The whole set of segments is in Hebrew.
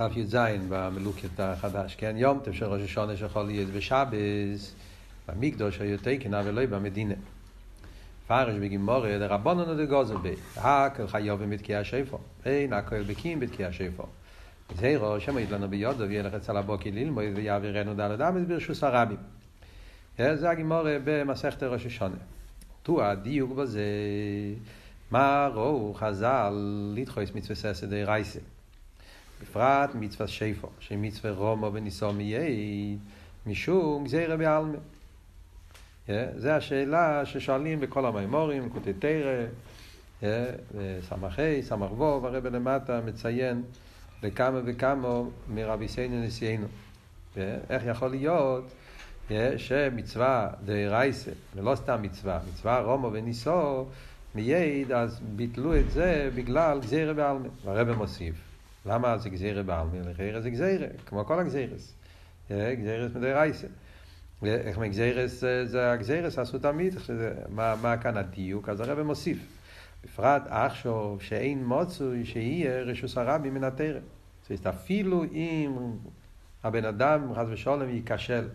דף י"ז במלוקת החדש, כן? יום טף של ראש השונה שיכול להיות בשבס, במקדוש היו תקנה ולא במדינה. פרש בגימורי דרבנון דגוזל בי, הכל חיובים בתקיע שיפו, אין הכל בקים בתקיע שיפו. זהירו שמעיד לנו ביודו וילך אצל הבוקי ללמוד ויעבירנו דלת אמס ברשוס הרבים. זה הגימורי במסכת ראש השונה. תו הדיוק בזה, מה ראו חז"ל לדחוס מצווה ססא די רייסה. בפרט מצווה שיפו, שמצווה רומו וניסו מייד, משום גזירה בעלמא. זה השאלה ששואלים בכל המימורים, קוטי תרא, סמ"ה, סמ"ך וו, הרב למטה מציין בכמה וכמה מרבי סיינו נשיאנו. איך יכול להיות שמצווה דרייסה, ולא סתם מצווה, מצווה רומו וניסו, מייד, אז ביטלו את זה בגלל גזירה בעלמא. והרב מוסיף, למה זה גזירה בעלמא? לחיירה זה גזירה, כמו כל הגזירס. גזירס מדי רייסה. איך מגזירס זה הגזירס עשו תמיד, מה, מה כאן הדיוק? אז הרב מוסיף. בפרט עכשיו שאין מוצוי שיהיה רשוס הרבי מן התרם. זאת אפילו אם הבן אדם חס ושלום ייכשל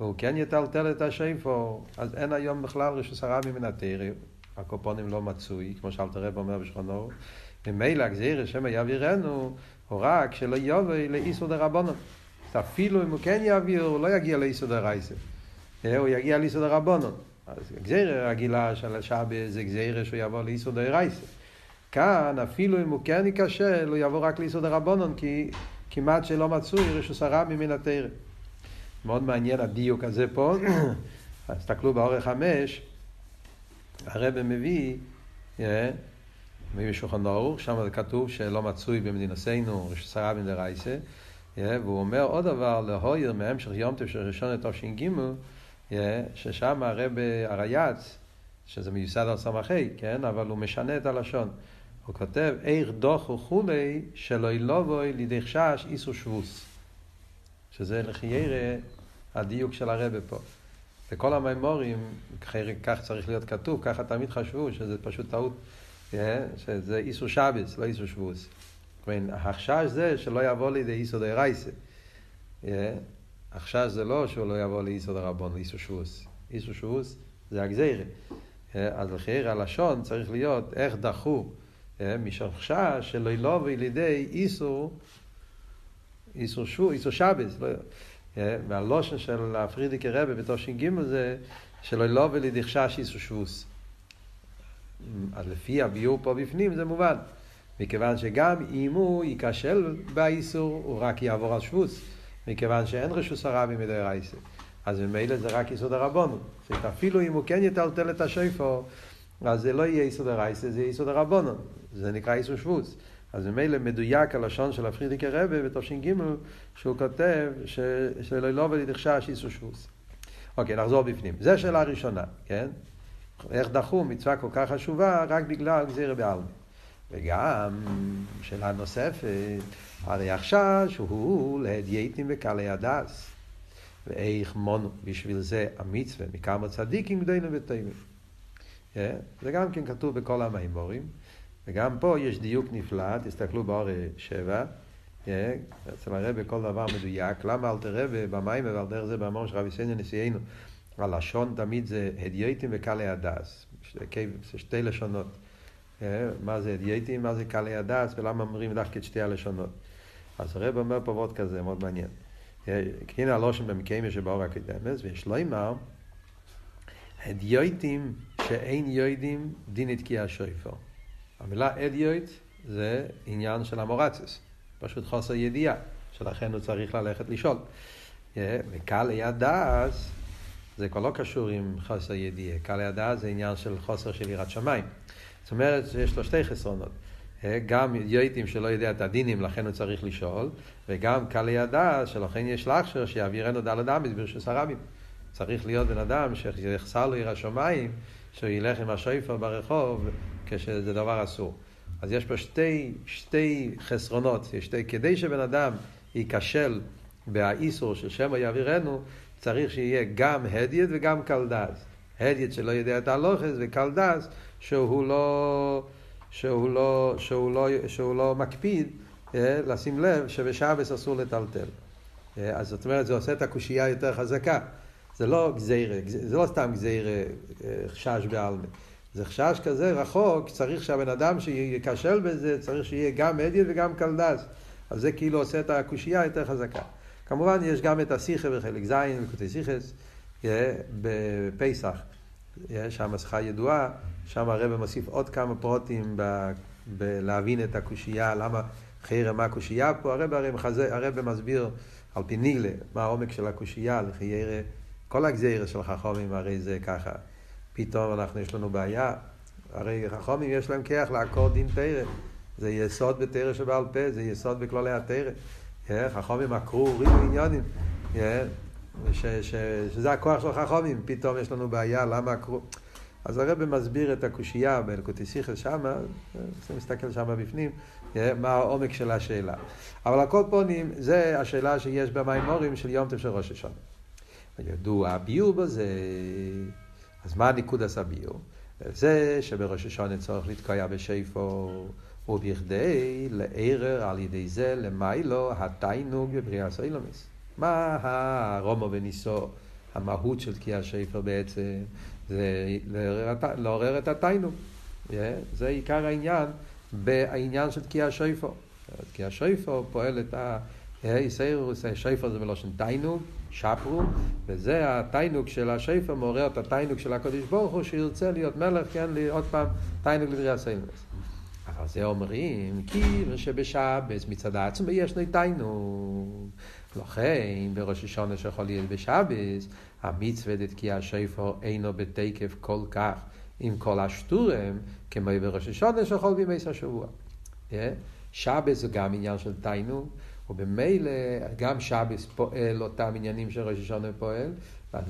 והוא כן יטלטל את השיפו, אז אין היום בכלל רשוס הרבי מן התרם. הקופונים לא מצוי, כמו שאלת הרב אומר בשכונו. ממילא הגזירה שמא יעבירנו, הוא רק שלא יובא לאיסור דרבנון. אפילו אם הוא כן יעביר, הוא לא יגיע לאיסור דרייסה. הוא יגיע לאיסור דרבנון. אז גזירה רגילה של השעה זה גזירה שהוא יבוא לאיסור דרייסה. כאן, אפילו אם הוא כן ייכשל, הוא יבוא רק לאיסור דרבנון, כי כמעט שלא מצוי רשוס הרבי מן התרם. מאוד מעניין הדיוק הזה פה. אז תסתכלו באורך חמש, הרב מביא, מביא בשולחן אורוך, שם זה כתוב שלא מצוי במדינתנו הרבי מן דרייסה. והוא אומר עוד דבר, להויר מהמשך יום של ראשון לתש"ג, ששם הרב הרייץ, שזה מיוסד על סמכי, כן? אבל הוא משנה את הלשון. הוא כותב, איך דוח וכולי, שלא ילובוי לידי חשש איסו שבוס. שזה לחיירה הדיוק של הרב פה. וכל המימורים, כך צריך להיות כתוב, ככה תמיד חשבו, שזה פשוט טעות, שזה איסו שבס, לא איסו שבוס. החשש זה שלא יבוא לידי איסו די רייסה. החשש זה לא שהוא לא יבוא לאיסו די רבון, לאיסו שבוס. איסו שבוס זה הגזירה. אז לחייר הלשון צריך להיות איך דחו משום חשש שלא ילובו לידי איסו, איסו שבוס, איסו שבס. והלושן של הפרידיקי רבי בתוש"ג זה שלא ילובו לידי חשש איסו שבוס. אז לפי הביור פה בפנים זה מובן. מכיוון שגם אם הוא ייכשל באיסור, הוא רק יעבור על שבוס, מכיוון שאין רשוס הרבי מדי רייסה. אז ממילא זה רק יסוד הרבונו. אפילו אם הוא כן יטלטל את השויפו, אז זה לא יהיה יסוד הרייסה, זה יהיה יסוד הרבונו. זה נקרא איסור שבוס. אז ממילא מדויק הלשון של הפרידיקי רבי בתש"ג, שהוא כותב שלא לא ולדחשש איסור שבוס. אוקיי, נחזור בפנים. זו שאלה ראשונה, כן? איך דחו מצווה כל כך חשובה רק בגלל גזירה בעלמא. וגם, שאלה נוספת, הרי החשש הוא להדייתים וקלי הדס. ואיך מונו בשביל זה המצווה מכמה צדיקים גדולים וטובים. זה גם כן כתוב בכל המימורים, וגם פה יש דיוק נפלא, תסתכלו באור שבע, אצל הרבי כל דבר מדויק, למה אל תראה במים ועל דרך זה באמור של רבי סניה נשיאנו, הלשון תמיד זה הדייתים וקלי הדס, שתי לשונות. מה זה אדייטים, מה זה קלי הדס, ולמה אומרים דווקא את שתי הלשונות. אז הרב אומר פה עוד כזה, מאוד מעניין. הנה הלושן במקיימיה שבאור הקדמס, ויש לו אמר, אדייטים שאין יוידים דין התקיע שויפו. המילה אדייט זה עניין של המורצס, פשוט חוסר ידיעה, שלכן הוא צריך ללכת לשאול. וקלי הדס זה כבר לא קשור עם חוסר ידיעה, קלי הדס זה עניין של חוסר של יראת שמיים. זאת אומרת שיש לו שתי חסרונות. גם יויטים שלא יודע את הדינים, לכן הוא צריך לשאול, וגם קלי הדעת, שלכן יש לחשר שיעבירנו דל אדמית ברשוס הרבים. צריך להיות בן אדם שיחסר לו עיר השמיים, שהוא ילך עם השויפר ברחוב, כשזה דבר אסור. אז יש פה שתי, שתי חסרונות, שתי, כדי שבן אדם ייכשל באיסור של שמא יעבירנו, צריך שיהיה גם הדיית וגם קלדס. הדיית שלא יודע את הלוחס וקלדס שהוא לא, שהוא לא, שהוא לא, שהוא לא מקפיד לשים לב שבשבס אסור לטלטל. אז זאת אומרת, זה עושה את הקושייה יותר חזקה. זה לא גזירה, זה לא סתם גזירה חשש בעלמה. זה חשש כזה רחוק, צריך שהבן אדם שייכשל בזה, צריך שיהיה גם אדיוט וגם קלדס. אז זה כאילו עושה את הקושייה יותר חזקה. כמובן יש גם את השיחה בחלק ז', לקוטי סיכס, בפסח. שם מסכה ידועה, שם הרב מוסיף עוד כמה פרוטים ב, בלהבין את הקושייה, למה חיירה מה הקושייה פה, הרב, הרב, הרב מסביר על פי ניגלה מה העומק של הקושייה, לחיירה, כל הגזירה של חכומים הרי זה ככה, פתאום אנחנו יש לנו בעיה, הרי חכומים יש להם כיח לעקור דין תרא, זה יסוד בתרא שבעל פה, זה יסוד בכללי התרא, חכומים עקרו ריבו עניונים, ש, ש, שזה הכוח של חכומים, פתאום יש לנו בעיה, למה עקרו... אז הרב מסביר את הקושייה באלקוטי סיכס שמה, צריך להסתכל שמה בפנים, מה העומק של השאלה. אבל על כל פונים, זה השאלה שיש במימורים של יום טוב ראש השנה. ידוע הביור בזה, אז מה ניקוד עשה ביור? זה שבראש השנה צורך לתקוע בשיפו, ובכדי לערר על ידי זה למיילו התיינוג בבריאה סוילומס. מה הרומו וניסו, המהות של תקיע שפר בעצם, זה לעורר את התיינוג. זה עיקר העניין בעניין של תקיע שפר. תקיע שפר פועל את ה... איסיירוס, זה מלושן תיינוג, שפרו, וזה התיינוג של השפר מעורר את התיינוג של הקודש ברוך הוא שירצה להיות מלך, כן, עוד פעם תיינוג לבריאה סיילמס. אבל זה אומרים, כי שבשבס מצד עצמו יש תיינוג. לכן בראש השונה שיכול להיות בשבס, המצווה דתקיע שפר אינו בתקף כל כך עם כל השטורם, כמו בראש השונה שיכול בימי השבוע. שבס זה גם עניין של תיינוג, ובמילא גם שבס פועל אותם עניינים של השונה פועל,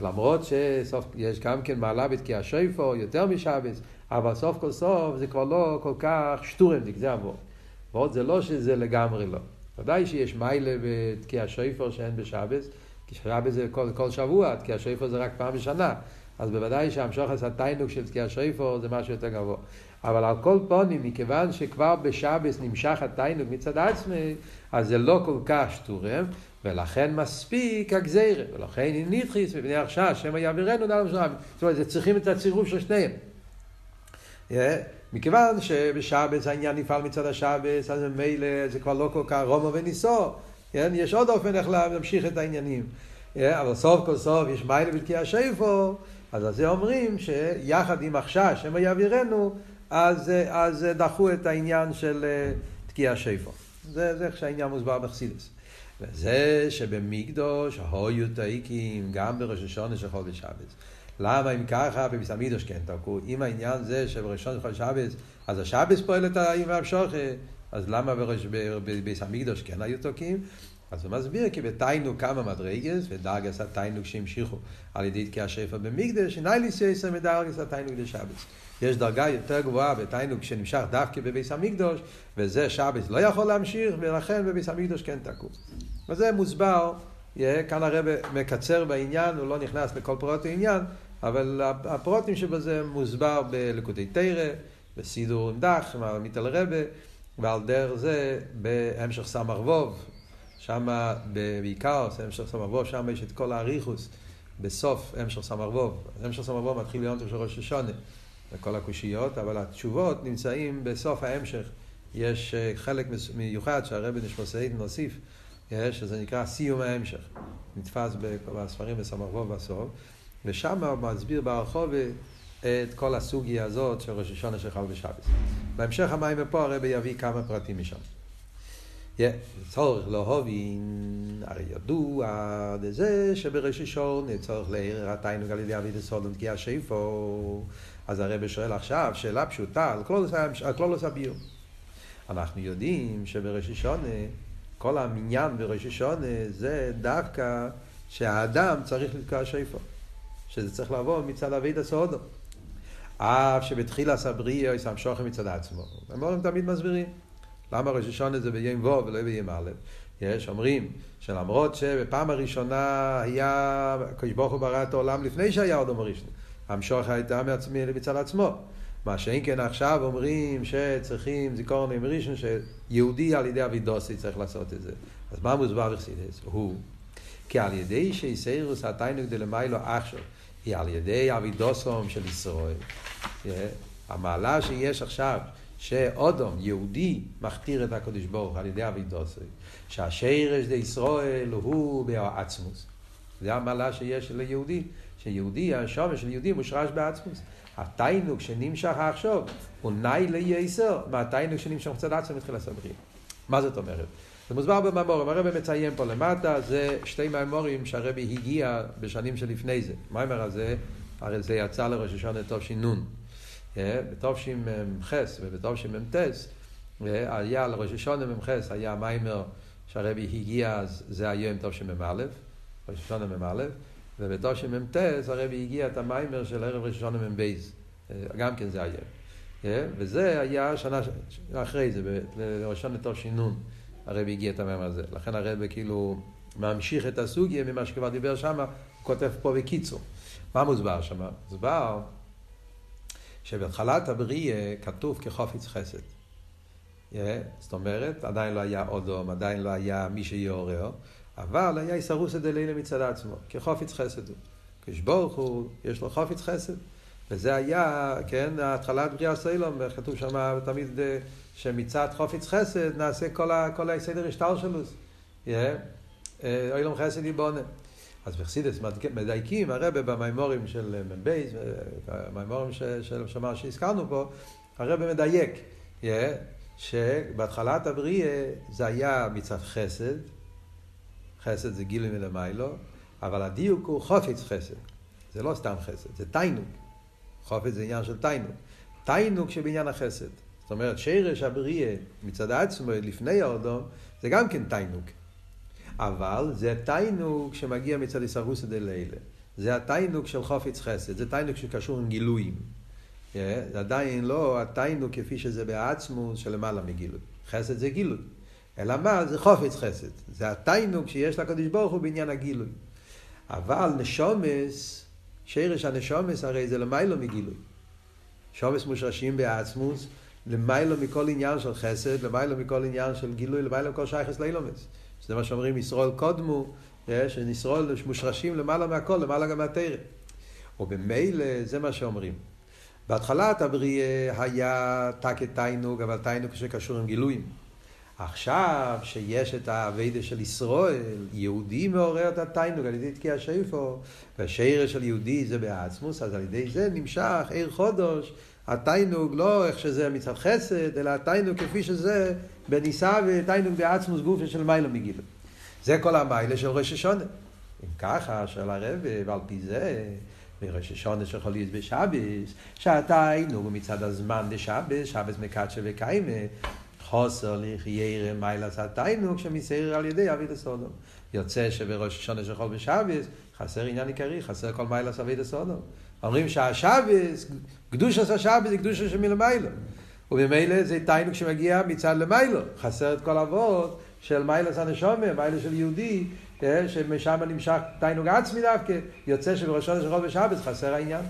למרות שיש גם כן מעלה בתקיע שפר יותר משבס, אבל סוף כל סוף זה כבר לא כל כך שטורמדיק, זה עבור. ועוד זה לא שזה לגמרי לא. ודאי שיש מיילה בתקיע שויפר שאין בשבס, כי שבס זה כל, כל שבוע, תקיע שויפר זה רק פעם בשנה. אז בוודאי שהמשוך עשה תיינוק של תקיע שויפר זה משהו יותר גבוה. אבל על כל פונים, מכיוון שכבר בשבס נמשך התיינוק מצד עצמי, אז זה לא כל כך שטורם, ולכן מספיק הגזירה, ולכן ניתחיס ובני החשש, שמא יעבירנו דלם שלנו. זאת אומרת, צריכים את הצירוף של שניהם. מכיוון שבשבס העניין נפעל מצד השבס, אז ממילא זה כבר לא כל כך רומו וניסו. כן? יש עוד אופן איך להמשיך את העניינים. אבל סוף כל סוף יש מיילה בתקיע שיפו, אז על זה אומרים שיחד עם החשש שמא יעבירנו, אז, אז דחו את העניין של תקיע שיפו. זה, זה איך שהעניין מוסבר בחסידס. וזה שבמקדוש הויו תאיקים גם בראש השונה של חודש שבס. למה אם ככה בביס המידוש כן תקעו? אם העניין זה שבראשון של שבס, אז השבס פועל את האם והמשוכה, אז למה בביס המקדוש כן היו תוקעים? אז הוא מסביר כי בתיינוק כמה מדרגס, ודרגס התיינוק שהמשיכו על ידי תקיע שפר במקדש, איני לי סייסר מדרגס התיינוק לשבס. יש דרגה יותר גבוהה בתיינוק שנמשך דווקא בביס המקדוש, וזה שבס לא יכול להמשיך, ולכן בביס המקדוש כן תקעו. וזה מוסבר, כאן הרב מקצר בעניין, הוא לא נכנס לכל פרוט העניין, אבל הפרוטים שבזה מוסבר בלקודי תרא, בסידור דח, מיטל רבה, ועל דרך זה בהמשך סמר ווב, שם בעיקר, המשך סמר ווב, שם יש את כל האריכוס בסוף המשך סמר ווב. המשך סמר ווב מתחיל ליום של ראש השונה, וכל הקושיות, אבל התשובות נמצאים בסוף ההמשך. יש חלק מיוחד שהרבי נוסיף, שזה נקרא סיום ההמשך. נתפס בספרים בסמר ווב בסוף. ושם הוא מסביר ברחוב את כל הסוגיה הזאת של ראש השונה שחל בשבס. בהמשך המים פה הרבי יביא כמה פרטים משם. צורך להובין, הרי ידוע לזה שבראש השונה צורך לערער התיינוג על ידי אביד הסוד ותגיע שיפו. אז הרבי שואל עכשיו שאלה פשוטה על כלולוס הביור. אנחנו יודעים שבראש השונה, כל המניין בראש השונה זה דווקא שהאדם צריך לתקוע שיפו. שזה צריך לבוא מצד אביד הסודו. אף שבתחילה סבריאו יש המשוכם מצד עצמו. המורים תמיד מסבירים. למה ראש השונה זה ביום וו ולא ביום א'? יש אומרים שלמרות שבפעם הראשונה היה, הקדוש ברוך הוא ברא את העולם לפני שהיה עוד אומר ראשון. המשוך הייתה מעצמי מצד עצמו. מה שאין כן עכשיו אומרים שצריכים זיכרון עם ראשון שיהודי על ידי אבידוסי צריך לעשות את זה. אז מה מוסבר בחסידס? הוא, כי על ידי שיסיירוס התיינוק דלמיילו עכשיו, היא על ידי אבידוסום של ישראל. המעלה שיש עכשיו, שאודום, יהודי, מכתיר את הקדוש ברוך על ידי אבידוסי, שהשרש דישראל הוא בעצמוס. זה המעלה שיש ליהודי, שיהודי, השומש של יהודי מושרש בעצמוס. התיינוק שנמשך עכשיו הוא נאי לייסר מהתיינוק שנמשך מצד עצמו מתחיל לעשות בריאה. מה זאת אומרת? זה מוסבר במאמורים, הרבי מציין פה למטה, זה שתי מאמורים שהרבי הגיע בשנים שלפני זה. המאמר הזה, הרי זה יצא לראש השונה תש"ן. בתשמ"ח ובתשמ"ט היה לראש השונה מ"ח היה מיימר שהרבי הגיע, זה היום תשמ"א, ראש השונה מ"א, ובתשמ"ט הרבי הגיע את המיימר של ערב ראש השונה מ"ב, גם כן זה היום. וזה היה שנה אחרי זה, לראש השונה תש"ן. הרבי הגיע את המאמר הזה. לכן הרבי כאילו ממשיך את הסוגיה ממה שכבר דיבר שם, כותב פה בקיצור. מה מוסבר שם? מוסבר שבהתחלת הבריאה כתוב כחופץ חסד. Yeah, זאת אומרת, עדיין לא היה אודום, עדיין לא היה מי שיעורר, אבל היה איסרוסא דלילה מצד עצמו, כחופץ חסד הוא. כשברוך הוא, יש לו חופץ חסד. וזה היה, כן, התחלת בריאה סוילום, כתוב שם תמיד אה, שמצד חופץ חסד נעשה כל, הסדר השטר שלו. אוילום חסד יבונה. אז בחסידס מדייקים הרבה במימורים של מ"בייס, במימורים של שמר שהזכרנו פה, הרבה מדייק, שבהתחלת הבריאה זה היה מצד חסד, חסד זה גילוי מלמיילו, אבל הדיוק הוא חופץ חסד, זה לא סתם חסד, זה תיינוק. חופץ זה עניין של תיינוק. תיינוק שבעניין החסד. זאת אומרת, שרש הבריאה מצד עצמו לפני האודום, זה גם כן תיינוק. אבל זה תיינוק שמגיע מצד איסרוסא דלילה. זה התיינוק של חופץ חסד, זה תיינוק שקשור עם גילויים. זה עדיין לא התיינוק כפי שזה בעצמו שלמעלה מגילוי. חסד זה גילוי. אלא מה? זה חופץ חסד. זה התיינוק שיש לקדוש ברוך הוא בעניין הגילוי. אבל נשומס, שרש הנשומס הרי זה למיילו מגילוי. שומס מושרשים בעצמוס, למיילו מכל עניין של חסד, למיילו מכל עניין של גילוי, למיילו מכל שייכס לאילומס. זה מה שאומרים ישראל קודמו, שישראל מושרשים למעלה מהכל, למעלה גם מהתרא. ובמילא זה מה שאומרים. בהתחלת הבריאה היה תקת תיינוג, אבל תיינוג שקשור עם גילויים. עכשיו שיש את האביידה של ישראל, יהודי מעורר את התיינוג על ידי תקיע שיפו, והשרש של יהודי זה בעצמוס, אז על ידי זה נמשך עיר חודש, התיינוג לא איך שזה מצד חסד, אלא התיינוג כפי שזה בניסה ותיינוג בעצמוס גופה של מיילא מגילה. זה כל המיילה של ראש השונה. אם ככה, של הרב, ועל פי זה, בראש השונה שיכול להיות בשבס, שהתיינוג מצד הזמן דשבס, שבס מקדשה וקיימה, חוסר לחיירה מיילס התיינוג שמסייר על ידי אביד הסודום. יוצא שבראש השונה שיכול בשבס, חסר עניין עיקרי, חסר כל מיילס אביד הסודום. אומרים שהשבס, קדוש עשה שבס זה קדוש שמלמיילו. וממילא זה תיינוק שמגיע מצד למיילו. חסר את כל אבות של מיילס הנשומה, מיילס של יהודי, אה, שמשם נמשך תיינוק עצמי דווקא, יוצא שבראשון של חול ושבס חסר העניין.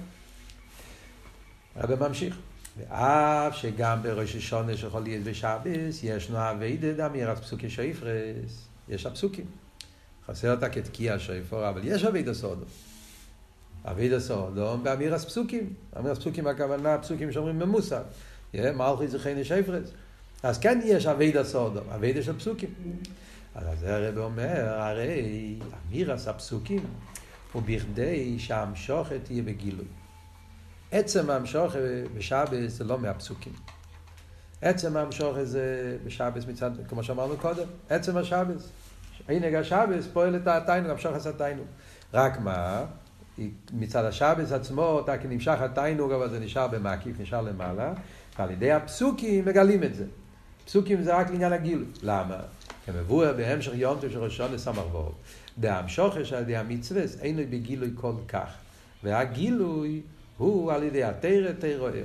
הרב ממשיך. ואף שגם בראש השונה חול יד ושבס, ישנו אביידה דמירת פסוקי שויפרס. יש הפסוקים. חסר אותה כתקיע שויפור, אבל יש אביידה סודו. אבידע סודום באמירס פסוקים. אמירס פסוקים הכוונה פסוקים שאומרים ממוסר. מלכי זה חייני שפרס. אז כן יש אבידע סודום, אבידע של פסוקים. אז זה הרב אומר, הרי אמירס הפסוקים הוא בכדי שהמשוכת תהיה בגילוי. עצם המשוכת בשבס זה לא מהפסוקים. עצם המשוכת זה בשבס מצד, כמו שאמרנו קודם, עצם השבס. עינג השבס פועל את התיינוג, המשוכת התיינוג. רק מה? מצד השבס עצמו, אתה כנמשך התיינוג, אבל זה נשאר במקיף, נשאר למעלה, ועל ידי הפסוקים מגלים את זה. פסוקים זה רק לעניין הגיל. למה? כמבואר בהמשך יום של ראשון לסמ"ו. דהמשוכר של ידי המצווה, אין לו בגילוי כל כך. והגילוי הוא על ידי התרא, תרא ער.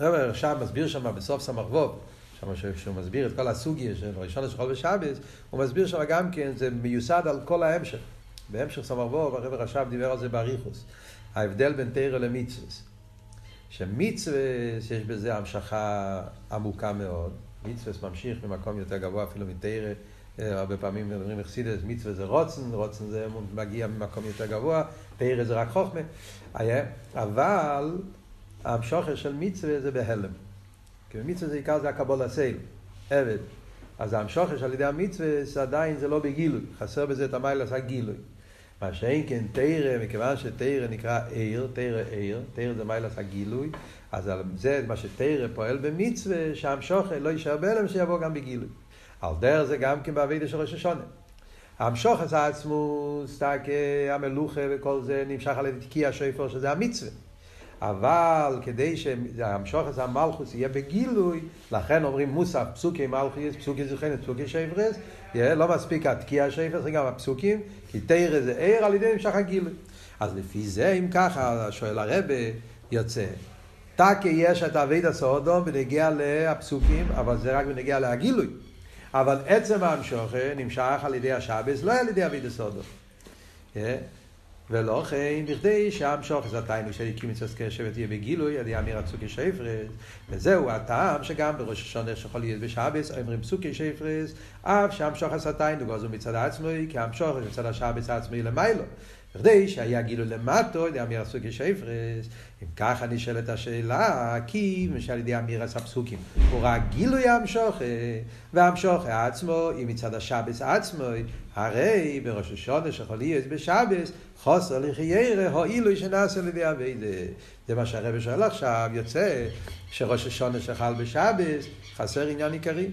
רב עכשיו מסביר שם בסוף סמ"ו, שם שהוא מסביר את כל הסוגיה של ראשון לשחול ושבס, הוא מסביר שם גם כן, זה מיוסד על כל ההמשך. בהמשך סמ"ו, הרב רש"ב דיבר על זה באריכוס. ההבדל בין תרא למצווה. שמצווה, שיש בזה המשכה עמוקה מאוד, מצווה ממשיך ממקום יותר גבוה אפילו מתרא, הרבה פעמים אומרים אכסידס, מצווה זה רוצן, רוצן זה מגיע ממקום יותר גבוה, תרא זה רק חוכמה, אבל המשוכר של מצווה זה בהלם. כי מצווה זה עיקר זה הקבול הסייל, עבד. אז המשוכר שעל ידי המצווה עדיין זה לא בגילוי, חסר בזה את המיילס הגילוי. מה שאין כן תרא, מכיוון שתרא נקרא עיר, תרא עיר, תרא זה מיילס הגילוי, אז על זה מה שתרא פועל במצווה, שהמשוכר לא יישאר בהלם, שיבוא גם בגילוי. על דרך זה גם כן בעבידה של ראש השונה. המשוכס עצמו, סתק המלוכה וכל זה נמשך על ידי תקיע שופר, שזה המצווה. אבל כדי שהמשוכס המלכוס יהיה בגילוי, לכן אומרים מוסף, פסוקי מלכוס, פסוקי זוכנת, פסוקי שברס, לא מספיק התקיע שפר, זה גם הפסוקים, כי תרא זה ער על ידי המשך הגילוי. אז לפי זה, אם ככה, שואל הרבה, יוצא. תקי יש את אבית הסעודו בנגיע לפסוקים, אבל זה רק בנגיע להגילוי. אבל עצם ההמשוכה נמשך על ידי השבס, לא על ידי אבית הסעודו. ולא כן, בכדי שהמשוך זה התיינו של הקים את שבט יהיה בגילוי, על ידי אמיר פסוקי שפרס, וזהו הטעם שגם בראש השונה שיכול להיות בשבס, אומרים פסוקי שפרס, אף שהמשוך עשה תיינו, גוזו מצד עצמי, כי המשוך מצד השבס עצמי למיילו. בכדי שהיה גילוי למטו, על ידי אמיר פסוקי שפרס, אם ככה נשאלת השאלה, כי משל ידי אמירס הפסוקים, הוא רק גילוי המשוך, והמשוך עצמו, אם מצד השבס עצמו, הרי בראש השונה שיכול להיות בשבס, חוסר לחיירה, הועילו שנעשה על ידי אביידה. זה מה שהרבא שואל עכשיו, יוצא שראש השונה שחל בשבס, חסר עניין עיקרי.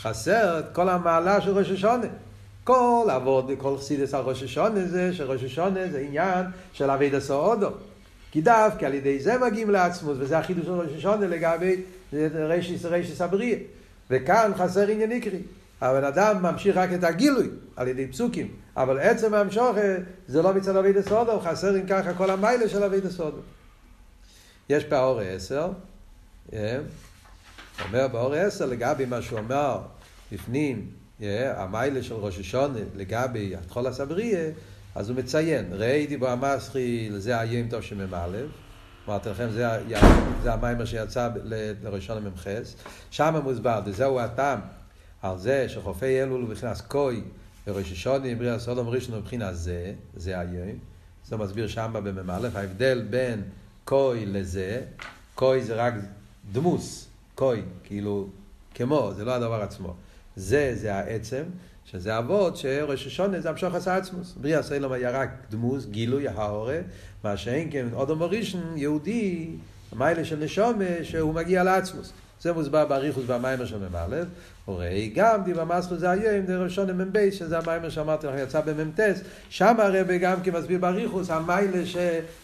חסר את כל המעלה של ראש השונה. כל עבוד וכל חסידס על ראש השונה זה שראש השונה זה עניין של אביידה סעודו. כי דווקא על ידי זה מגיעים לעצמות, וזה החידוש של ראש השונה לגבי רשיס רשיס הבריא. וכאן חסר עניין עיקרי. הבן אדם ממשיך רק את הגילוי על ידי פסוקים, אבל עצם המשוך זה לא מצד אבי דסודו, הוא חסר אם ככה כל המיילה של אבי דסודו. יש באור עשר, אומר באור עשר לגבי מה שהוא אומר לפנים, המיילה של ראש השונה לגבי התחול הסבריה, אז הוא מציין, ראיתי בו המסחיל, זה היום טוב שמ"א, אמרתי לכם, זה, זה המיימר שיצא לראשון המ"חס, שם מוסבר, וזהו הטעם על זה שחופי אלול הוא קוי, וראש השונים, בריאה סודום ראשון מבחינת זה, זה היום. זה מסביר שם במ"א, ההבדל בין קוי לזה, קוי זה רק דמוס, קוי, כאילו, כמו, זה לא הדבר עצמו. זה, זה העצם, שזה אבות שראש השונה זה המשוך עשה עצמוס. בריאה סלום היה רק דמוס, גילוי ההורה, מה שאין כן, אודום ראשון, יהודי, מיילה של נשומה, שהוא מגיע לעצמוס. זה מוסבר באריכוס והמיימר של מ"א, וראי גם דיבר מסחו זה היום, דרך ראשון מ"ב, שזה המיימר שאמרתי לך, יצא במ"ט, שם הרב גם כן מסביר באריכוס, המיילה.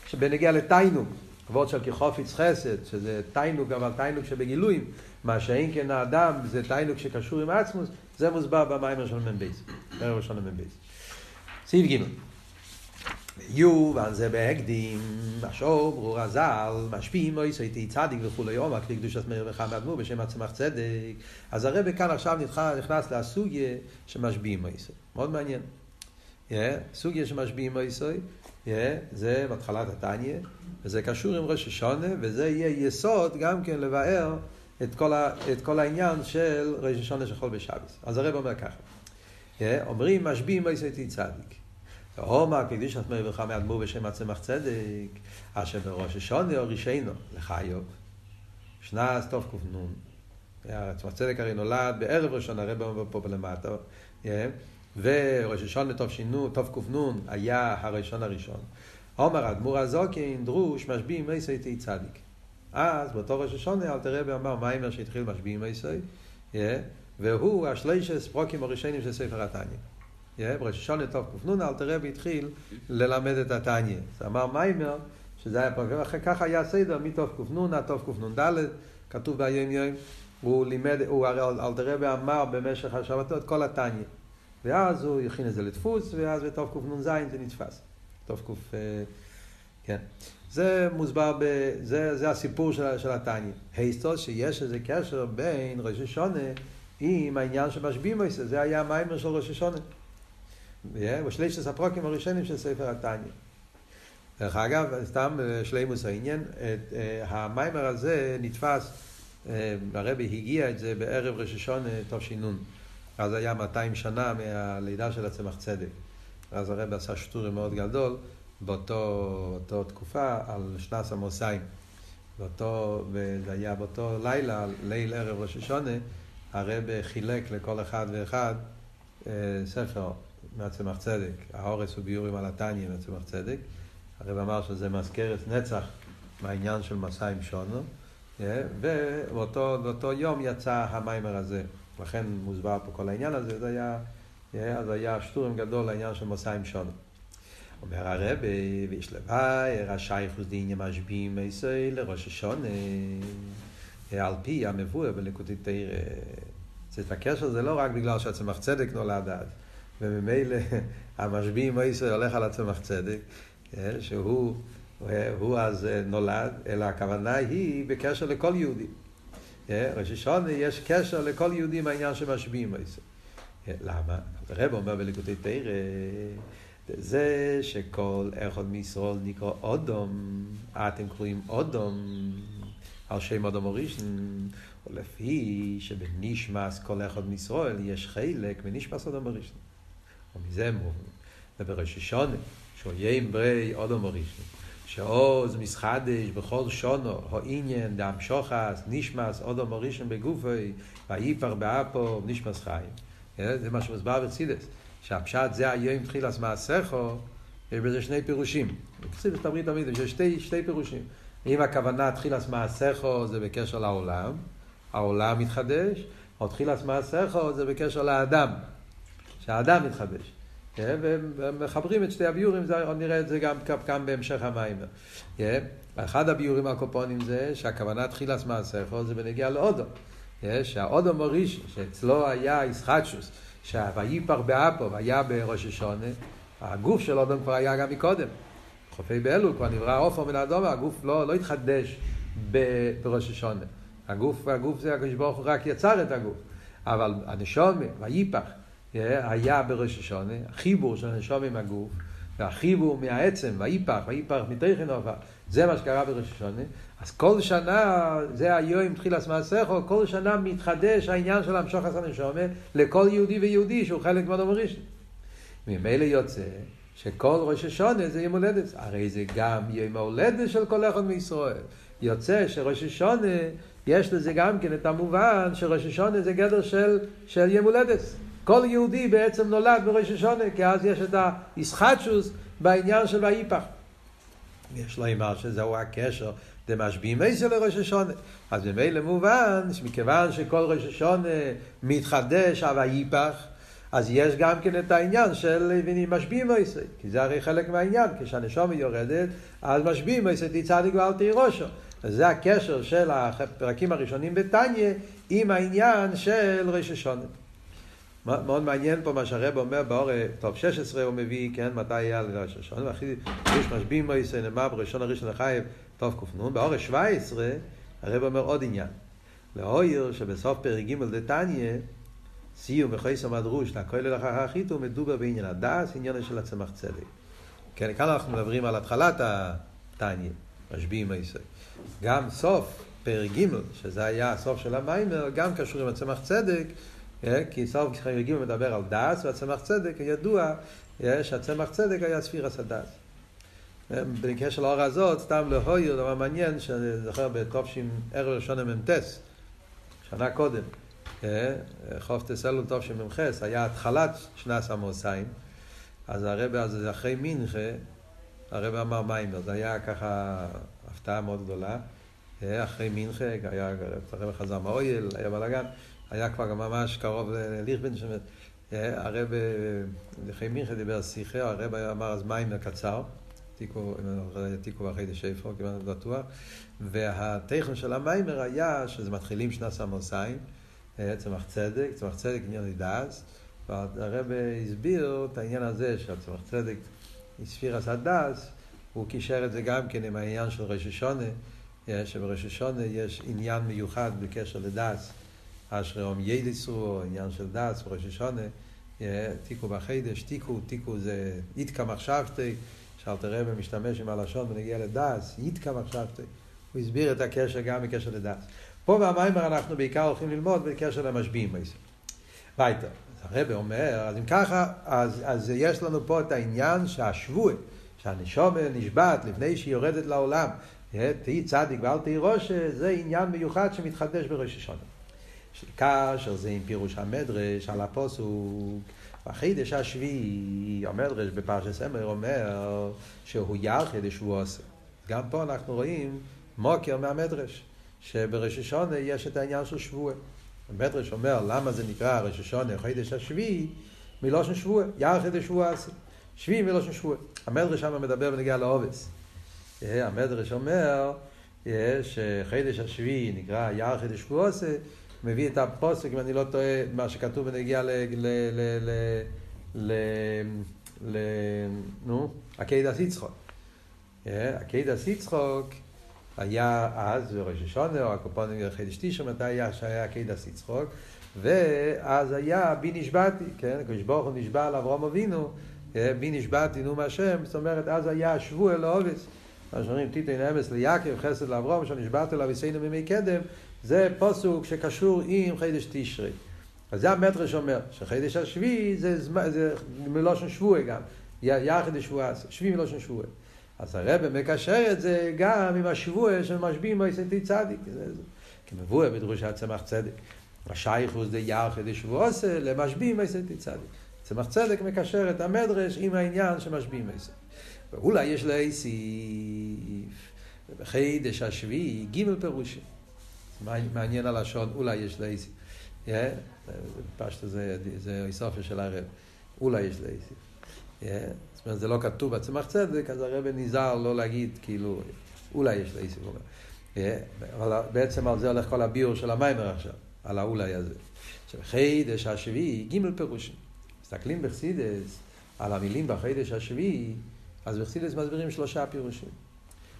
שבנגיע לתיינוג, כבוד של כחופיץ חסד, שזה תיינוג, אבל תיינוג שבגילויים, מה שאין כן האדם, זה תיינוג שקשור עם עצמוס, זה מוסבר במיימר של מ"ב, דרך ראשון מ"ב. סעיף ג' יו, ועל זה בהקדים, משוב, ברור הזל, משפיעים או יסויתי צדיק וכולי עומק, לקדושת מאיר וחם אדמו בשם עצמך צדק. אז הרב כאן עכשיו נכנס לסוגיה שמשביעים או יסוי. מאוד מעניין. סוגיה שמשביעים או יסוי, yeah, זה בהתחלת התניא, וזה קשור עם ראש השונה, וזה יהיה יסוד גם כן לבאר את כל, ה, את כל העניין של ראש השונה שחול בשבס. אז הרב אומר ככה, אומרים משביעים או יסויתי צדיק. ואומר קדישת מי וחמי אדמו בשם הצמח צדק, אשר בראש השונה או רישיינו לחיוב. שנס קנ"ן. הצמח צדק הרי נולד בערב ראשון, הרב אומר פה למטה. וראש טוב קנ"ן היה הראשון הראשון. אומר אדמו"ר הזוקין, דרוש, משביעים מייסי תהי צדיק. אז באותו ראש השונה אל תראה ואמר מיימר שהתחיל משביעים מייסי, והוא השלישס פרוקים הראשונים של ספר התניא. בראש השונה טוב קנ"ן, אלתר רבי התחיל ללמד את התניא. זה אמר מיימר, שזה היה פרק, ואחר כך היה סדר קנ"ן עד טוב קנ"ד, כתוב ביום יום, הוא לימד, הוא הרי אלתר רבי אמר במשך השבתות כל התניא. ואז הוא הכין את זה לדפוס, ואז בטוב קנ"ז זה נתפס. טוב ק', כן. זה מוסבר, ב, זה, זה הסיפור של, של התניא. היסטוס שיש איזה קשר בין ראש השונה עם העניין שמשביעים את זה, זה היה המיימר של ראש השונה. בשלישת הפרוקים הראשונים של ספר התניא. דרך אגב, סתם שלימוס העניין, המיימר הזה נתפס, הרבי הגיע את זה בערב ראש השונה תש"ן. אז היה 200 שנה מהלידה של הצמח צדק. אז הרב עשה שטורי מאוד גדול באותו תקופה על שנס המוסיים. באותו, וזה היה באותו לילה, ליל ערב ראש השונה, הרב חילק לכל אחד ואחד אה, ספר מהצמח צדק. האורס הוא ביורים על התניא מהצמח צדק. הרב אמר שזה מזכרת נצח מהעניין של מסיים שונו, אה, ובאותו יום יצא המיימר הזה. לכן מוסבר פה כל העניין הזה, זה היה, אה, אז היה שטורם גדול לעניין של מסיים שונו. אומר הרב, ויש לוואי, רשייכוס דיניה משביעים מישראל לראש השונה, על פי המבואר בלקוטי תרא. זאת הקשר זה לא רק בגלל שהצמח צדק נולד אז, וממילא המשביעים מישראל הולך על הצמח צדק, כן, שהוא הוא אז נולד, אלא הכוונה היא בקשר לכל יהודי. כן, ראש השונה יש קשר לכל יהודי מהעניין שמשביעים מישראל. כן, למה? הרב אומר בלקוטי תרא זה שכל אחד מישראל נקרא אודום, אתם קוראים אודום, על שם אודום הראשון, ולפי שבנשמס כל אחד מישראל יש חלק בנשמס אודום הראשון. ומזה מובן, ובראש השונה, שהוא יים ברי אודום הראשון, שעוז מסחדש בכל שונו, העניין דם שוחס, נשמס אודום הראשון בגופי, ויפר באפו, נשמס חיים. זה מה שמוסבר בצידס. שהפשט זה היום תחילס מעשיכו, יש בזה שני פירושים. בקציב תמיד תמיד, יש שתי, שתי פירושים. אם הכוונה תחילס מעשיכו זה בקשר לעולם, העולם מתחדש, או תחילס מעשיכו זה בקשר לאדם, שהאדם מתחדש. כן? ומחברים את שתי הביורים, נראה את זה גם כאן בהמשך המים. כן? אחד הביורים הקופונים זה שהכוונה תחילס מעשיכו זה בנגיע לאודו. כן? שהאודו מוריש, שאצלו היה ישחטשוס. שה"ויפר באפו" והיה בראש השונה, הגוף של אודום כבר היה גם מקודם. חופי באלול כבר נברא עופר מן האדום, הגוף לא, לא התחדש בראש השונה. הגוף, הגוף זה הקדוש ברוך הוא רק יצר את הגוף. אבל הנשומה, ויפח, היה בראש השונה, החיבור של הנשומה עם הגוף, והחיבור מהעצם, ויפח, ויפח מתכן עופר, זה מה שקרה בראש השונה. אז כל שנה, זה היום תחילת מעשיכו, כל שנה מתחדש העניין של המשוך עשה נשומה לכל יהודי ויהודי שהוא חלק מהדום הראשון. ממילא יוצא שכל ראש השונה זה יום הולדת, הרי זה גם יום ההולדת של כל אחד מישראל. יוצא שראש השונה, יש לזה גם כן את המובן שראש השונה זה גדר של, של יום הולדת. כל יהודי בעצם נולד בראש השונה, כי אז יש את הישחטשוס בעניין של ויפח. יש לומר שזהו הקשר דמשביעים איזה לראש השונה. אז ממילא מובן שמכיוון שכל ראש השונה מתחדש אבל ייפח, אז יש גם כן את העניין של משביעים איזה. כי זה הרי חלק מהעניין, כשהנשומה יורדת, אז משביעים איזה תצעדיק ואל תהי ראשו. זה הקשר של הפרקים הראשונים בתניא עם העניין של ראש השונה. מאוד מעניין פה מה שהרב אומר באור, טוב, 16 הוא מביא, כן, מתי היה השונה, ואחרי יש משביעים מויסי נאמר בראשון הראשון לחייב, טוב ק"נ, באור 17 הרב אומר עוד עניין. לאויר שבסוף פרק ג' דתניא, סיום וחייסו מדרוש, לכולל אחר החיתו, מדובר בעניין הדס, עניין של הצמח צדק. כן, כאן אנחנו מדברים על התחלת התניא, משביעים מויסי. גם סוף פרק ג', שזה היה הסוף של המיימר, גם קשור עם הצמח צדק, אה, כי סוף ג' מדבר על דס, והצמח צדק, ידוע אה, שהצמח צדק היה ספירס הדס. בקשר לאור הזאת, סתם להויר, דבר מעניין, שאני זוכר בתופשים ערב ראשון המ"טס, שנה קודם, אה, חוף תסלול תופשים מ"ח, היה התחלת שנס עמוסיים, אז הרב, אז אחרי מנחה, הרב אמר מיימר, זה היה ככה הפתעה מאוד גדולה, אה, אחרי מנחה, היה, הרב חזר מהאויל, היה בלאגן, היה כבר ממש קרוב לליכבן, אה, הרב אחרי מנחה דיבר שיחה, הרב אמר אז מיימר קצר, תיקו ואחרי דשפר, כמעט בטוח. והטכן של המיימר היה שזה מתחילים שנת סמוסיים, צמח צדק, צמח צדק עניין הדס, והרב הסביר את העניין הזה שהצמח צדק, ספירס הדס, הוא קישר את זה גם כן עם העניין של שבראש השונה יש עניין מיוחד בקשר לדס, אשרי אום ידיסו, עניין של דס בראש השונה, תיקו בחידש, תיקו, תיקו זה איתקה מחשבתי, שאלתר רבי משתמש עם הלשון ונגיע לדס, יתקם עכשיו, הוא הסביר את הקשר גם בקשר לדס. פה במיימר אנחנו בעיקר הולכים ללמוד בקשר למשביעים. ביתה. אז הרב אומר, אז אם ככה, אז, אז יש לנו פה את העניין שהשבוע, שהנשומה נשבעת לפני שהיא יורדת לעולם, תהי צדיק ואל תהי ראש, זה עניין מיוחד שמתחדש בראש השונה. כאשר זה עם פירוש המדרש על הפוסוק, בחידש השביעי, המדרש בפרשת סמר אומר שהוא ירחד שהוא עושה. גם פה אנחנו רואים מוקר מהמדרש, שבראש יש את העניין של שבוע. המדרש אומר למה זה נקרא ראש השונה חידש השביעי מלושן שבוע, ירחד שבוע עשה. שביעי מלושן שבוע. המדרש שם מדבר בנגיע לעובס. המדרש אומר שחידש השביעי נקרא ירחד שבוע עשה מביא את הפוסק, אם אני לא טועה, מה שכתוב בנגיע ל... ל... ל... ל... ל... ל... נו, עקדס יצחוק. עקדס יצחוק היה אז בראש השונה, או הקופונים חידש תשע, מתי היה שהיה עקדס יצחוק, ואז היה בי נשבעתי, כן, הקדוש ברוך הוא נשבע לאברהם אבינו, בי נשבעתי נו מהשם, זאת אומרת, אז היה שבוע לעובס. מה שאומרים, תיתן אמס ליעקב, חסד לאברום, שנשבעת אליו יסינו מימי קדם, זה פוסוק שקשור עם חידש תשרי. אז זה המטרש אומר, שחידש השביעי זה, זה מלושן שבועי גם, יחד שבועה, שביעי מלושן שבועי. אז הרב מקשר את זה גם עם השבוע של משביעים מויסנטי צדיק. כמבואה בדרושת צמח צדק. השייכוס דה יחד שבועוסה למשביעים מויסנטי צדיק. צמח צדק מקשר את המדרש עם העניין של משביעים מויסנטי. ואולי יש להוסיף בחידש השביעי גימל פירושים. מעניין הלשון, אולי יש להוסיף. פשטו זה איסופיה של הרב. אולי יש להוסיף. זאת אומרת, זה לא כתוב בצמח צדק, אז הרב נזהר לא להגיד, כאילו, אולי יש להוסיף. אבל בעצם על זה הולך כל הביור של המיימר עכשיו, על האולי הזה. עכשיו, חידש השביעי, גימל פירושים. מסתכלים בחסידס על המילים בחידש השביעי, אז בחסידס מסבירים שלושה פירושים.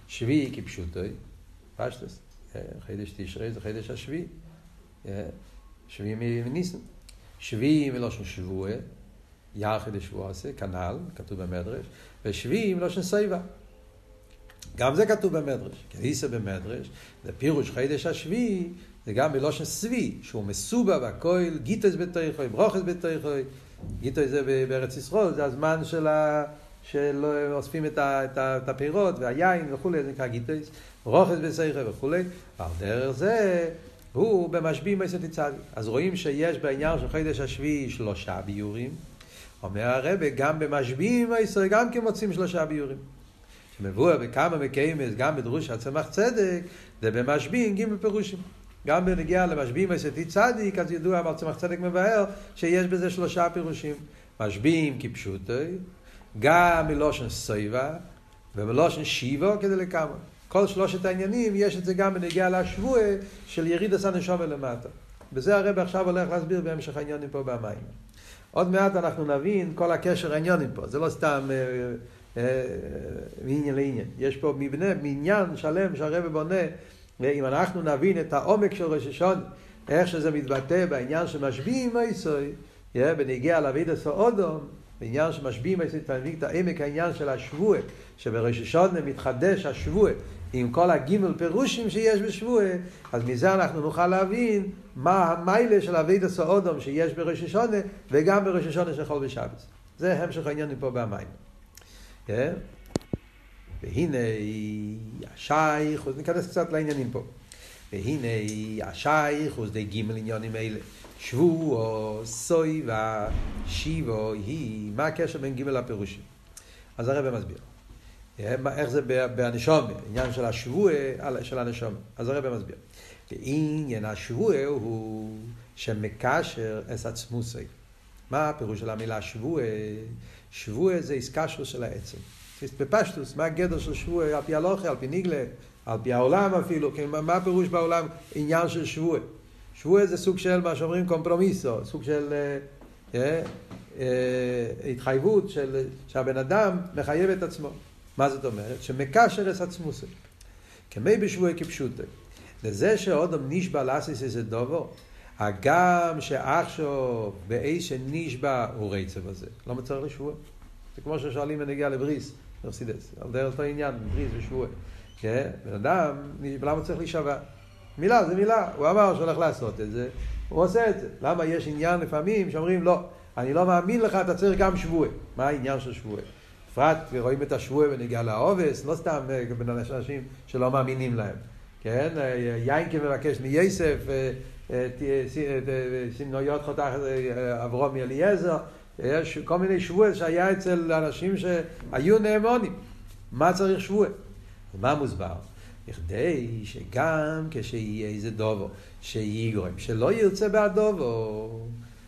שביעי כפשוטוי, פשטוס, חידש תשרי זה חידש השביעי. שביעי מניסן. שביעי מלושן שבוע, יחד לשבוע עשה, כנ"ל, כתוב במדרש, ושביעי מלושן סייבה. גם זה כתוב במדרש, כניסה במדרש, זה פירוש חידש השביעי, זה גם מלושן סבי, שהוא מסובב הכל, גיטוס בתויכוי, ברוכס בתויכוי, גיטוס זה בארץ ישראל, זה הזמן של ה... שלא אוספים את, את, ה, את הפירות והיין וכולי, זה נקרא גיטויס, רוכס בסייכה וכולי, ועל דרך זה הוא במשביעים מייסת צדיק. אז רואים שיש בעניין של חידש השביעי שלושה ביורים, אומר הרבה, גם במשביעים מייסר גם כן מוצאים שלושה ביורים. שמבואר בכמה מקיימס, גם בדרוש הצמח צדק, זה במשביעים גימל פירושים. גם בנגיעה למשביעים מייסת צדיק, אז ידוע, אבל צמח צדק מבאר שיש בזה שלושה פירושים. משביעים כפשוטוי, גם מלושן סויבה ומלושן שיבו כדי לכמה. כל שלושת העניינים יש את זה גם בנגיעה לשבוע של יריד הנשום למטה. וזה הרב עכשיו הולך להסביר בהמשך העניינים פה במים. עוד מעט אנחנו נבין כל הקשר העניינים פה, זה לא סתם אה, אה, מעניין לעניין. יש פה מבנה, מעניין שלם שהרב בונה, ואם אנחנו נבין את העומק של ראש השון, איך שזה מתבטא בעניין שמשביעים מייסוי, בנגיעה לאבידס האודום, בעניין שמשביעים את העמק העניין של השבוע, שבראש השונה מתחדש השבוע עם כל הגימל פירושים שיש בשבוע, אז מזה אנחנו נוכל להבין מה המיילה של אביד הסעודום שיש בראש השונה וגם בראש השונה של חול בשבת. זה המשך העניין פה במים. כן? והנה השייך, ניכנס קצת לעניינים פה. והנה השייך, ושדה גימל עניונים אלה. שבועו, סויבה, שיבו, היא, מה הקשר בין גימל לפירושים? אז הרב מסביר. איך זה בנשום, עניין של השבוע של הנשום. אז הרב מסביר. עניין השבוע הוא שמקשר את עצמוסי. מה הפירוש של המילה שבוע? שבוע זה איסקשרו של העצם. בפשטוס, מה הגדר של שבוע? על פי הלוכה, על פי ניגלה, על פי העולם אפילו. כן, מה הפירוש בעולם? עניין של שבוע. שבוע זה סוג של מה שאומרים קומפרומיסו, סוג של אה, אה, אה, התחייבות של, שהבן אדם מחייב את עצמו. מה זאת אומרת? שמקשר את עצמוסי. כמי בשבועי כפשוטי. לזה שאודם נשבע לאסיס איזה דובו, הגם שעכשיו באיש שנשבע הוא רצף הזה. לא מצריך לשבוע. זה כמו ששואלים בנגיע לבריס, מרסידס, על דרך אותו עניין, בריז ושבועה. כן? בן אדם, למה צריך להישבע? מילה זה מילה, הוא אמר שהוא הולך לעשות את זה, הוא עושה את זה. למה יש עניין לפעמים שאומרים לא, אני לא מאמין לך, אתה צריך גם שבועה. מה העניין של שבועה? בפרט רואים את השבועה בנגיעה לעובס, לא סתם אה, בין אנשים שלא מאמינים להם. כן? אה, יינקה מבקש מייסף, אה, סמנויות חותך אברום אליעזר, יש כל מיני שבועות שהיה אצל אנשים שהיו נאמונים. מה צריך שבועה? מה מוסבר? בכדי שגם כשיהיה איזה דובו שיגרום, שלא ירצה בעדובו,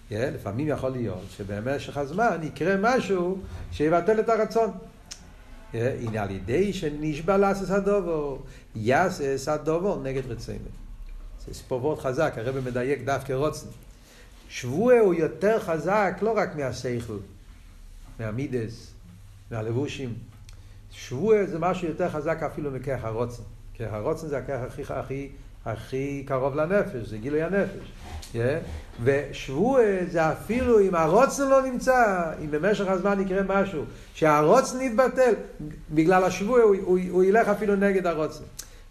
yeah, לפעמים יכול להיות שבמשך הזמן יקרה משהו שיבטל את הרצון. הנה על ידי שנשבע לעשות הדובו, יעשה הדובו נגד רצינו. זה ספורבורט חזק, הרב מדייק דווקא רוצן. שבוע הוא יותר חזק לא רק מהסייכל, מהמידס, מהלבושים. שבוע זה משהו יותר חזק אפילו מכך הרוצן. כי הרוצן זה הכך הכי, הכי, הכי קרוב לנפש, זה גילוי הנפש. Yeah. ושבוע זה אפילו אם הרוצן לא נמצא, אם במשך הזמן יקרה משהו, שהרוצן יתבטל, בגלל השבוע הוא, הוא, הוא ילך אפילו נגד הרוצן.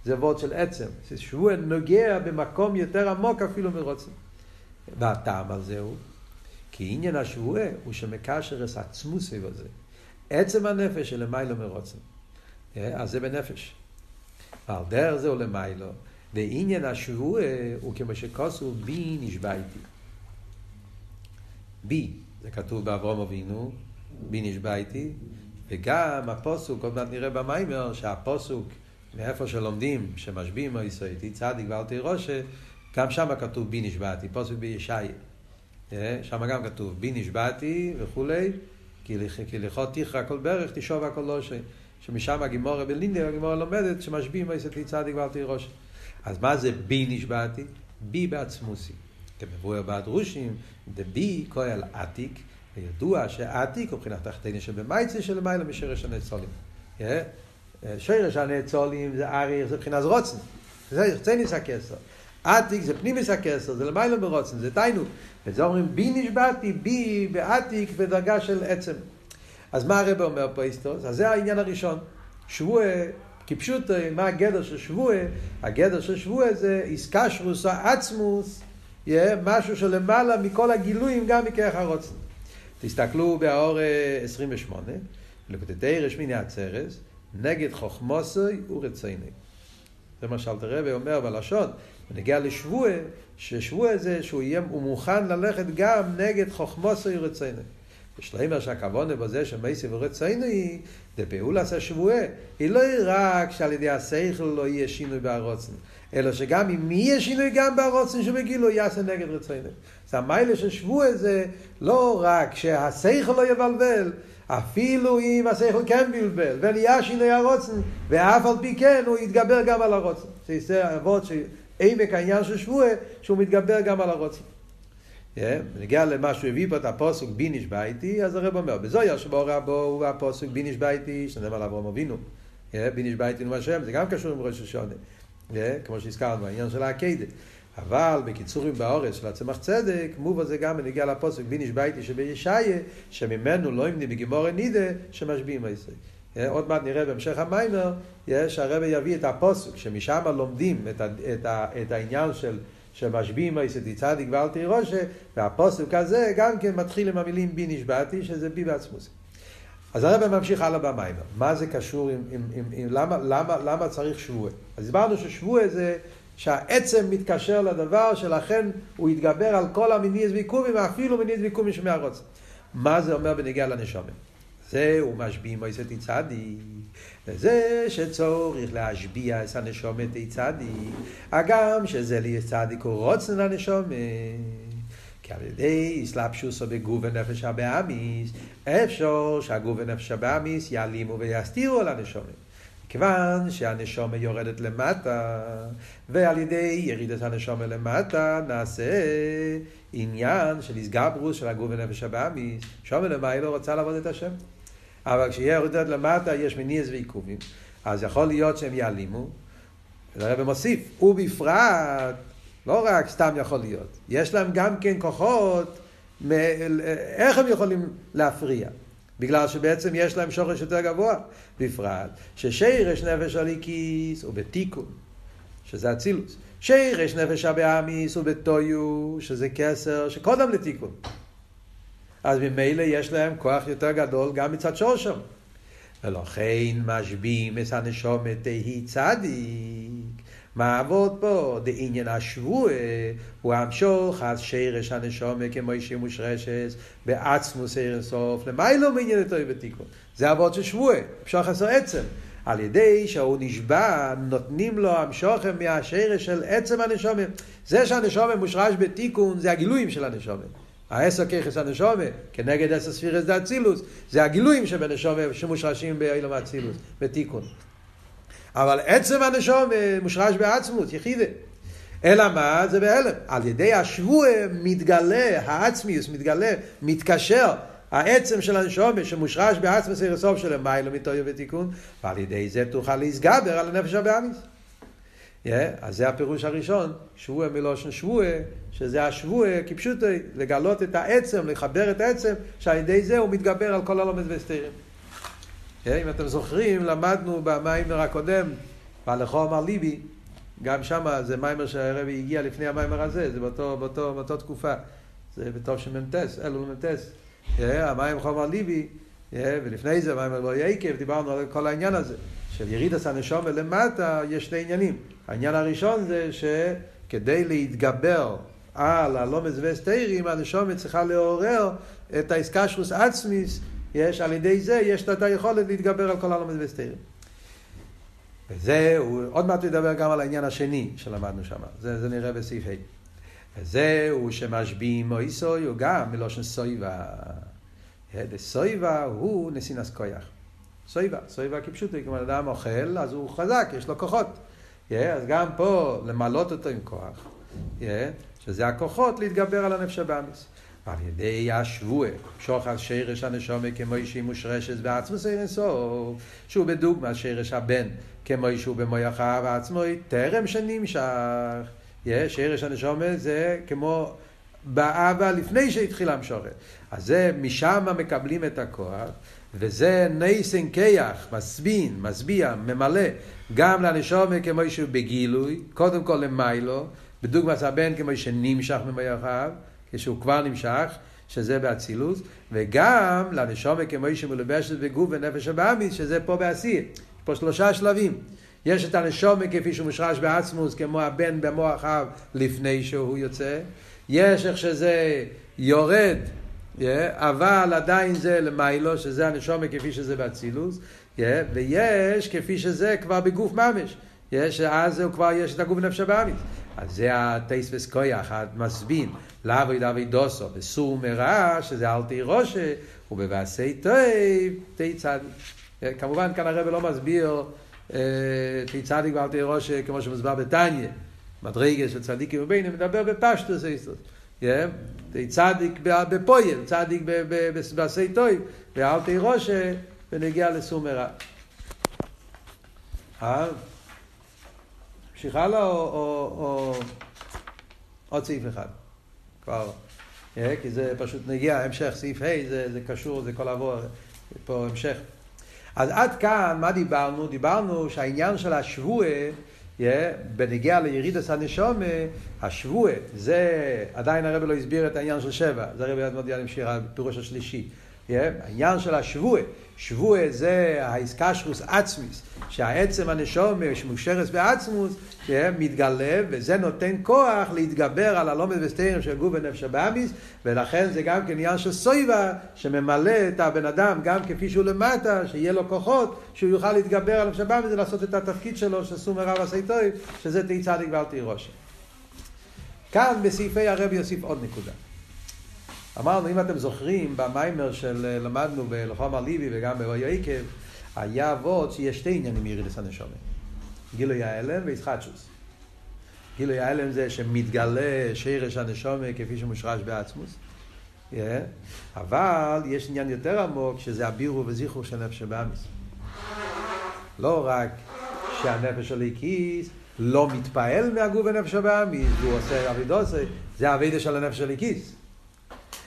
זה וורד של עצם. שבוע נוגע במקום יותר עמוק אפילו מרוצן. והטעם על זה הוא, כי עניין השבועה הוא שמקשר את עצמו סביב הזה. עצם הנפש של למיילו מרוצן. אז זה בנפש. ועל דרך זה הוא למיילו. ועניין השבועה הוא כמו שכוסו בי נשבע איתי. בי, זה כתוב באברום אבינו, בי נשבע איתי, וגם הפוסוק, עוד מעט נראה במיימר, שהפוסוק, מאיפה שלומדים, שמשביעים או ישראלי, צדיק ואל תירושה, גם שם כתוב בי נשבעתי, פוסק בישעיה. שם גם כתוב בי נשבעתי וכולי, כי לכות תכרע כל ברך, תשוב הכל לא ש... שמשם הגימורה בלינדר, הגימורה לומדת שמשביעים מייסת לי צדיק ואל תירוש. אז מה זה בי נשבעתי? בי בעצמוסי. כמבואר בהדרושים, דבי כהל עתיק, וידוע שעתיק הוא מבחינת תחתיני שבמייצי שלמעלה משרש הנאצולים. שרש הנאצולים זה אריך, זה מבחינת רוצן. זה יחצי ניס הכסר. עתיק זה פנימיס הכסר, זה למעלה מרוצן, זה תיינו. וזה אומרים בי נשבעתי, בי בעתיק בדרגה של עצם. אז מה הרב אומר פה איסטוס? אז זה העניין הראשון. שבוע, כפשוט, מה הגדר של שבוע? הגדר של שבוע זה איסקשרוס עצמוס, יהיה משהו שלמעלה מכל הגילויים גם מכרך הרוצן. תסתכלו באור 28, לקוטטי רשמיני עצרס, נגד חוכמוסוי ורצייני. זה מה שאלתר רבי אומר בלשון, ונגיע לשבוע, ששבוע זה שהוא יהיה, הוא מוכן ללכת גם נגד חוכמוסו ירציינו. להם שהכוונה בזה שמייסי ורציינו היא, דפעולה עשה שבוע, היא לא רק שעל ידי השכל לא יהיה שינוי בהרוצן, אלא שגם אם יהיה שינוי גם בהרוצן שבגילו יעשה נגד רציינו. אז המיילה של שבוע זה לא רק שהשכל לא יבלבל, אפילו אם השכל כן בלבל, ונהיה שינוי הרוצן, ואף על פי כן הוא יתגבר גם על הרוצן. זה אבות עמק העניין של שבועה, שהוא מתגבר גם על הרוצן. בנגיע למה שהוא הביא פה את הפוסק בי נשבע איתי, אז הרב אומר, בזויר שבו רבו הוא הפוסק בי נשבע איתי, שנאמר על אברהם אבינו. בי נשבע איתי נו השם, זה גם קשור עם ראש השונה. כמו שהזכרנו, העניין של העקדת. אבל בקיצורים באורס של הצמח צדק, מובא זה גם בנגיע לפוסק בי נשבע איתי שבישעיה, שממנו לא ימני בגימורי נידה, שמשביעים הישראל. עוד מעט נראה בהמשך המיימר, שהרבא יביא את הפוסק, שמשם לומדים את, את, את העניין של שמשביעים מויסתי צדיק ואל תירושה, והפוסק הזה גם כן מתחיל עם המילים בי נשבעתי, שזה בי בעצמוס. אז הרב ממשיך הלאה במיימר. מה זה קשור עם, עם, עם, עם למה, למה, למה צריך שבוע? אז הסברנו ששבוע זה שהעצם מתקשר לדבר שלכן הוא יתגבר על כל המיניס ויקומים, אפילו מיניס ויקומים שמהרוצה. מה זה אומר בנגיעה לנשומים? זהו משביע מויסת צדיק. וזה שצורך להשביע את הנשומת צדיק. הגם שזה לי צדיק הוא רוצן לנשומת. כי על ידי אסלאפשוס או בגוף ונפש הבאמיס, אפשר שהגוף ונפש הבאמיס יעלימו ויסתירו על הנשומת. כיוון שהנשומה יורדת למטה, ועל ידי ירידת הנשומה למטה נעשה עניין של איסגברוס של הגוף ונפש הבאמיס. שומה למה היא לא רוצה לעבוד את השם. אבל כשיהיה יורדת למטה יש מניעס ועיכובים, אז יכול להיות שהם יעלימו. הרב מוסיף, ובפרט, לא רק סתם יכול להיות, יש להם גם כן כוחות, איך הם יכולים להפריע. בגלל שבעצם יש להם שורש יותר גבוה, בפרט ששירש נפש הליקיס הוא שזה אצילוס. שירש נפש הבאמיס הוא בתויו, שזה כסר שקודם לתיקון. אז ממילא יש להם כוח יותר גדול גם מצד שורשם. ולכן משבים את הנשומת תהי צדיק. מה עבוד פה? דעניין השבועה הוא המשוך אז שרש הנשומה כמו שימוש רשס בעצמוס ערן סוף למיילו מעניין אותו בתיקון. זה עבוד של שבועה, המשוך עשר עצם. על ידי שהוא נשבע, נותנים לו המשוכם מהשרש של עצם הנשומה. זה שהנשומה מושרש בתיקון, זה הגילויים של הנשומה. העשר ככס הנשומה, כנגד עשר ספירס דה אצילוס, זה הגילויים שבנשומה שמושרשים באילום האצילוס, בתיקון. אבל עצם הנשום מושרש בעצמות, יחידה. אלא מה? זה בהלם. על ידי השבוע מתגלה, העצמיוס מתגלה, מתקשר, העצם של הנשום שמושרש בעצמוס סוף של מיילו מתויו ותיקון, ועל ידי זה תוכל להסגבר על הנפש הבאמיס. Yeah, אז זה הפירוש הראשון, שבוע מלושן שבוע, שזה השבוע כפשוטו, לגלות את העצם, לחבר את העצם, שעל ידי זה הוא מתגבר על כל הלומד והסתרים. אם אתם זוכרים, למדנו במיימר הקודם, בהלכו אמר ליבי, גם שם זה מיימר שהרבי הגיע לפני המיימר הזה, זה באותו, באותו, באותו תקופה, זה בתור שמ"טס, אלול מ"טס. המים חומר ליבי, ולפני זה מיימר לא יקב, דיברנו על כל העניין הזה, של ירידת הנשום למטה יש שני עניינים. העניין הראשון זה שכדי להתגבר על הלומץ וסתירים, הנשומת צריכה לעורר את האיסקשרוס עצמיס יש, על ידי זה יש את היכולת להתגבר על כל הלומד וסתירים. וזה, הוא עוד מעט ידבר גם על העניין השני שלמדנו שם, זה, זה נראה בסעיף ה'. וזהו שמשביעים או איסוי הוא גם מלושן סויבה. סויבה הוא נסינס כויח. סויבה, סויבה כפשוטו, כמו אדם אוכל, אז הוא חזק, יש לו כוחות. אז גם פה, למלות אותו עם כוח, שזה הכוחות להתגבר על הנפש הבאמיס. על ידי השבועה, שוחד שרש הנשומה כמו שהיא מושרשת בעצמוס אינסוף, שהוא בדוגמה שרש הבן כמו שהוא במויח האב עצמו, טרם שנמשך. יש שרש הנשומה זה כמו באבא לפני שהתחילה המשוכת. אז זה, משם מקבלים את הכוח, וזה נייסן כיח, מסבין, משביע, ממלא, גם לנשומה כמו שהוא בגילוי, קודם כל למיילו, בדוגמת הבן כמו שנמשך האב. כשהוא כבר נמשך, שזה באצילות, וגם לנשומה כמו שמלובשת בגוף ונפש הבאמיס, שזה פה בעשיר. פה שלושה שלבים. יש את הנשומה כפי שהוא מושרש בעצמוס, כמו הבן במוח אב לפני שהוא יוצא. יש איך שזה יורד, אבל עדיין זה למיילו, שזה הנשומה כפי שזה באצילוס, ויש כפי שזה כבר בגוף ממש. יש, אז הוא כבר יש את הגוף ונפש הבאמיס. אז זה הטייס וסקויח, המסבין. לאו דאבי דוסו, בסור מרע, שזה אל תהי ראשה, ובבעשי טוב, תהי צדיק. כמובן כאן הרב לא מסביר תהי צדיק ואל תהי ראשה, כמו שמוסבר בתניא. מדרגה של צדיקים ובינים, מדבר בפשטוס איסטוס. תהי צדיק בפויל, צדיק בעשי טוב, ואל תהי ראשה, ונגיע לסור מרע. ממשיך הלאה או עוד סעיף אחד? כבר, אה, כי זה פשוט נגיע, המשך, סעיף ה', זה, קשור, זה כל עבור, פה המשך. אז עד כאן, מה דיברנו? דיברנו שהעניין של השבועה, בנגיע לירידס הנשומה, השבועה, זה עדיין הרב לא הסביר את העניין של שבע, זה הרב עוד מודיע להמשיך, הפירוש השלישי. העניין של השבועה, שבועה זה האיסקשרוס עצמיס, שהעצם הנשומה שמושרס בעצמוס, מתגלה, וזה נותן כוח להתגבר על הלומד וסתרים של גוף ונפש הבאמיס, ולכן זה גם כן עניין של סויבה, שממלא את הבן אדם גם כפי שהוא למטה, שיהיה לו כוחות, שהוא יוכל להתגבר על נפש הבאמיס ולעשות את התפקיד שלו, שסום מרב עשי טוב, שזה תהי צדיק ואל תהי ראשי. כאן בסעיפי הרבי יוסיף עוד נקודה. אמרנו, אם אתם זוכרים, במיימר של למדנו בלחומר ליבי וגם באוי עקב, היה אבות שיש שתי עניינים מירידס הנשומת. גילוי ההלם וישחטשוס. גילוי ההלם זה שמתגלה שרש הנשומה כפי שמושרש בעצמוס. Yeah. אבל יש עניין יותר עמוק שזה הבירו וזיכרו של נפש הבאמיס. לא רק שהנפש של הליקיס לא מתפעל מהגוף בנפש הבאמיס, והוא עושה אבידוסי, זה האבידה של הנפש של הליקיס.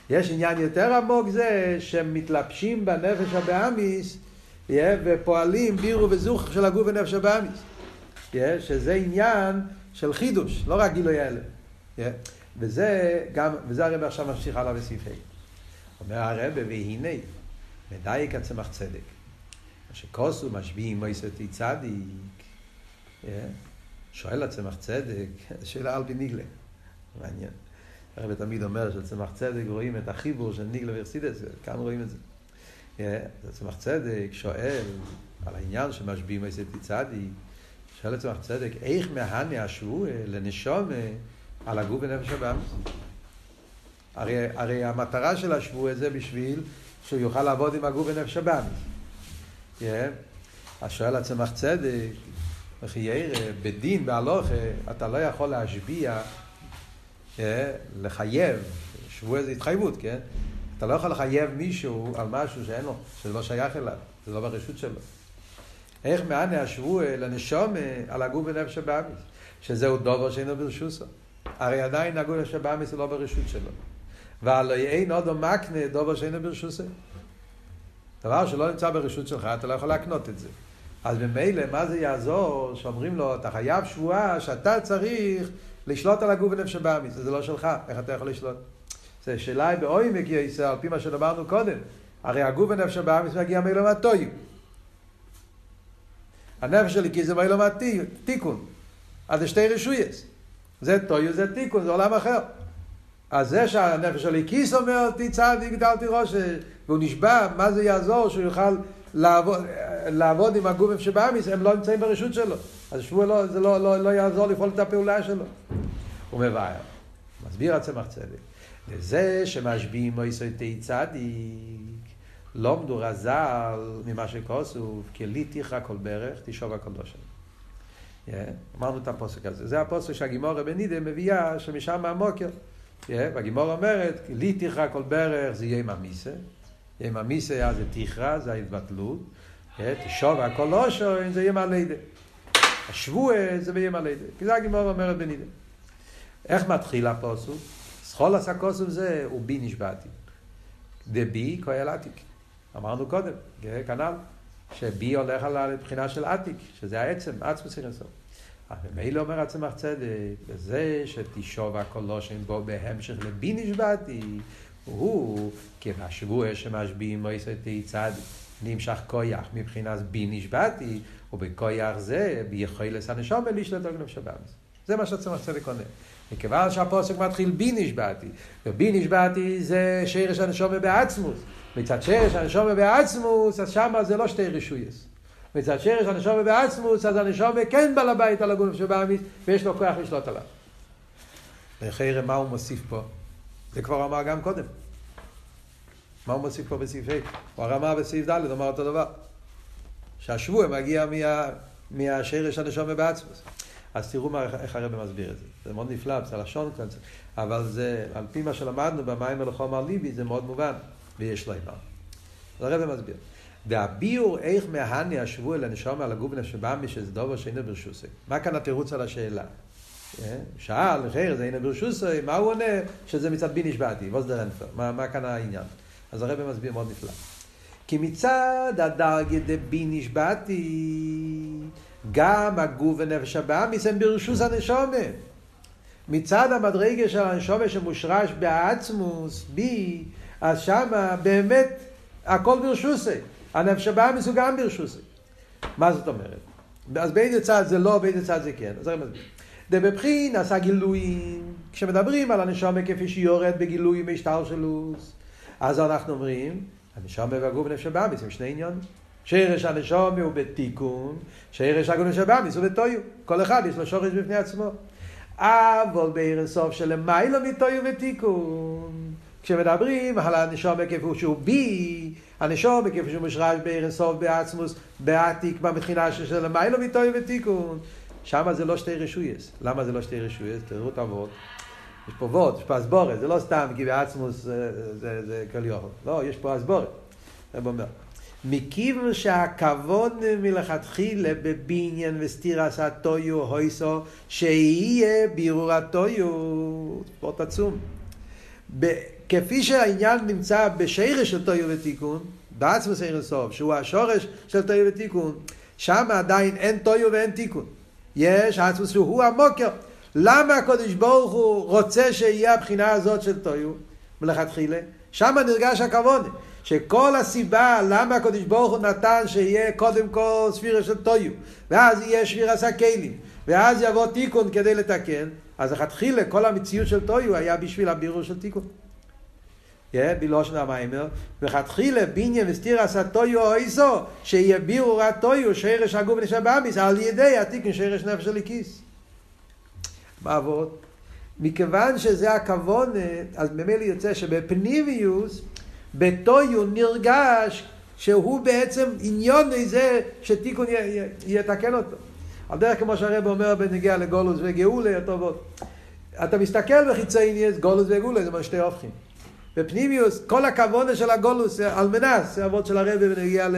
יש עניין יותר עמוק זה שהם מתלבשים בנפש הבאמיס ופועלים בירו וזוך של הגוף ונפש הבאמיס. שזה עניין של חידוש, לא רק גילוי הלם. וזה גם, וזה הרב עכשיו ממשיך הלאה בסעיף ה'. אומר הרב, והנה, מדייק הצמח צדק. שכוסו משביעים מויסתי צדיק. שואל הצמח צדק, שאלה על פי ניגלה. מעניין. הרב תמיד אומר שצמח צדק רואים את החיבור של ניגלה ורסידס, כאן רואים את זה. צמח צדק שואל על העניין שמשביעים מויסתי צדיק. שואל הצמח צדק, איך מהנה השבוע לנשום על הגוף ונפש הבאמס? הרי, הרי המטרה של השבוע זה בשביל שהוא יוכל לעבוד עם הגוף ונפש. Yeah. אז שואל הצמח צדק, וכי ירא, בדין, בהלוכה, אתה לא יכול להשביע, לחייב, שבוע זה התחייבות, כן? אתה לא יכול לחייב מישהו על משהו שאין לו, שזה לא שייך אליו, זה לא ברשות שלו. איך מענה השבוע לנשום על הגוף ונפש הבאמיס, שזהו דובר שאינו ברשוסו. הרי עדיין הגוף ונפש הבאמיס הוא לא ברשות שלו. והלא אין עוד מקנה דובר שאינו ברשוסו. דבר שלא נמצא ברשות שלך, אתה לא יכול להקנות את זה. אז ממילא, מה זה יעזור שאומרים לו, אתה חייב שבועה שאתה צריך לשלוט על הגוף ונפש הבאמיס, זה לא שלך, איך אתה יכול לשלוט? זו שאלה היא בעומק יסר, על פי מה שאמרנו קודם. הרי הגוף ונפש הבאמיס מגיע מאילו מהטויו. הנפש שלי כי זה מאילו מהתיקון. אז זה שתי רשויס. זה טויו, זה תיקון, זה עולם אחר. אז זה שהנפש שלי כיס אומר, תצעדי, גדלתי ראש, והוא נשבע, מה זה יעזור שהוא יוכל לעבוד, לעבוד עם הגופים שבאמיס, הם לא נמצאים ברשות שלו. אז שבוע לא, זה לא, לא, לא יעזור לפעול את הפעולה שלו. הוא מבאר, מסביר הצמח צדק. לזה שמשביעים מויסויתי צדיק, לומדו רז"ל ממה שכוסוף, כלי תיכרא כל ברך, תשוב הכל דושן. Yeah, אמרנו את הפוסק הזה. זה הפוסק שהגימורה בנידה מביאה שמשם המוקר. Yeah, והגימורה אומרת, לי תיכרא כל ברך זה יהיה ממיסה. יהיה ממיסה זה תיכרא, זה ההתבטלות. Yeah, תשוב הכל דושן זה יהיה מלידה. השבוע זה ביום הלידה. כי זה הגימורה אומרת בנידה. איך מתחיל הפוסק? סחול עשה כוסף זה הוא בי נשבעתי. דבי כהל עתיק. אמרנו קודם, כנ"ל, שבי הולך על הבחינה של עתיק, שזה העצם, עצמו סירסו. אז ממילא אומר הצמח צדק, וזה שתשוב הקולושן בו בהמשך לבי נשבעתי, הוא כבשבוע שמשביעים מויסתי צד נמשך כויח מבחינת בי נשבעתי, ובכויח זה ביכולת הנשום לשלוט על נפש הבאמס. זה מה שהצמח צדק עונה. מכיוון שהפוסק מתחיל בי נשבעתי, ובי נשבעתי זה שרש הנשום בעצמוס. מצד שרש הנשום בעצמוס, אז שמה זה לא שתי רשויס. מצד שרש הנשום בעצמוס, אז הנשום כן בעל הבית על הגוף שבאמיס, ויש לו כוח לשלוט עליו. לחיירה, מה הוא מוסיף פה? זה כבר אמר גם קודם. מה הוא מוסיף פה בסעיף ה'? הוא אמר בסעיף ד', הוא אמר אותו דבר. שהשבוע מגיע מה, מהשרש הנשום בעצמוס. אז תראו מה, איך הרב מסביר את זה. זה מאוד נפלא, זה לשון קצת, אבל זה, על פי מה שלמדנו במים ולחומר ליבי, זה מאוד מובן, ויש לו אימר. אז הרב מסביר. והביאור איך מהני השבוע לנשום על במי שזה דובר שאינו ברשוסי. מה כאן התירוץ על השאלה? שאל, חיר, זה אינו ברשוסי, מה הוא עונה? שזה מצד בי נשבעתי. מה, מה כאן העניין? אז הרב מסביר מאוד נפלא. כי מצד הדרגה דבי נשבעתי, גם הגוף ונפש הבאמיס הם ברשוס הנשומה. מצד המדרגה של הנשומה שמושרש בעצמוס, בי, אז שמה באמת הכל ברשוסי. הנפש הבאמיס הוא גם ברשוסי. מה זאת אומרת? אז באיזה צד זה לא, באיזה צד זה כן. אז אני מסביר. דבבחין עשה גילויים, כשמדברים על הנשומה כפי שהיא יורד בגילוי משטר שלוס, אז אנחנו אומרים, הנשומה והגוף ונפש הבאמיס הם שני עניונים. שרש הנשום הוא בתיקון, שרש הגונש הבאמיס הוא בתויו. כל אחד יש לו שורש בפני עצמו. אבל בערב סוף שלמיילו מתויו ותיקון. כשמדברים על הנשום כפי שהוא בי, הנשום כפי שהוא מושרש בערב סוף בעצמוס, בעתיק, במתחינה של למיילו מתויו ותיקון. שם זה לא שתי רשויס. למה זה לא שתי רשויס? תראו את הוורד. יש פה וורד, יש פה אסבורת, זה לא סתם כי בעצמוס זה, זה, זה כל יוכל. לא, יש פה אסבורת. זה אומר. מכיוון שהכבוד מלכתחילה בבניין וסתירס הטויו הויסו, שיהיה בירור הטויו, ספורט עצום. כפי שהעניין נמצא בשרש של תויו ותיקון, בעצמוס אין סוף, שהוא השורש של תויו ותיקון, שם עדיין אין תויו ואין תיקון. יש עצמוס שהוא המוקר. למה הקדוש ברוך הוא רוצה שיהיה הבחינה הזאת של תויו מלכתחילה? שם נרגש הכבוד. שכל הסיבה למה הקדוש ברוך הוא נתן שיהיה קודם כל ספירה של תויו, ואז יהיה שבירת הכלים, ואז יבוא תיקון כדי לתקן, אז לכתחילה כל המציאות של תויו היה בשביל הבירור של תיקון. בלושן המיימר, וכתחילה ביניה וסתירס התויו או איסו, שיהיה בירור התויו, שרש הגוף ונשאר באמיס, על ידי התיקון שרש נפש של. עבוד? מכיוון שזה הכוון, אז ממילא יוצא שבפנימיוס, בתויו נרגש שהוא בעצם עניון זה שתיקון יתקן אותו. על דרך כמו שהרב אומר בנגיע לגולוס וגאולה, טובות. אתה מסתכל בחיצייניאס, גולוס וגאולה זה מה שתי הופכים. בפנימיוס, כל הכוונה של הגולוס אלמנס, זה אבות של הרב בנגיע ל...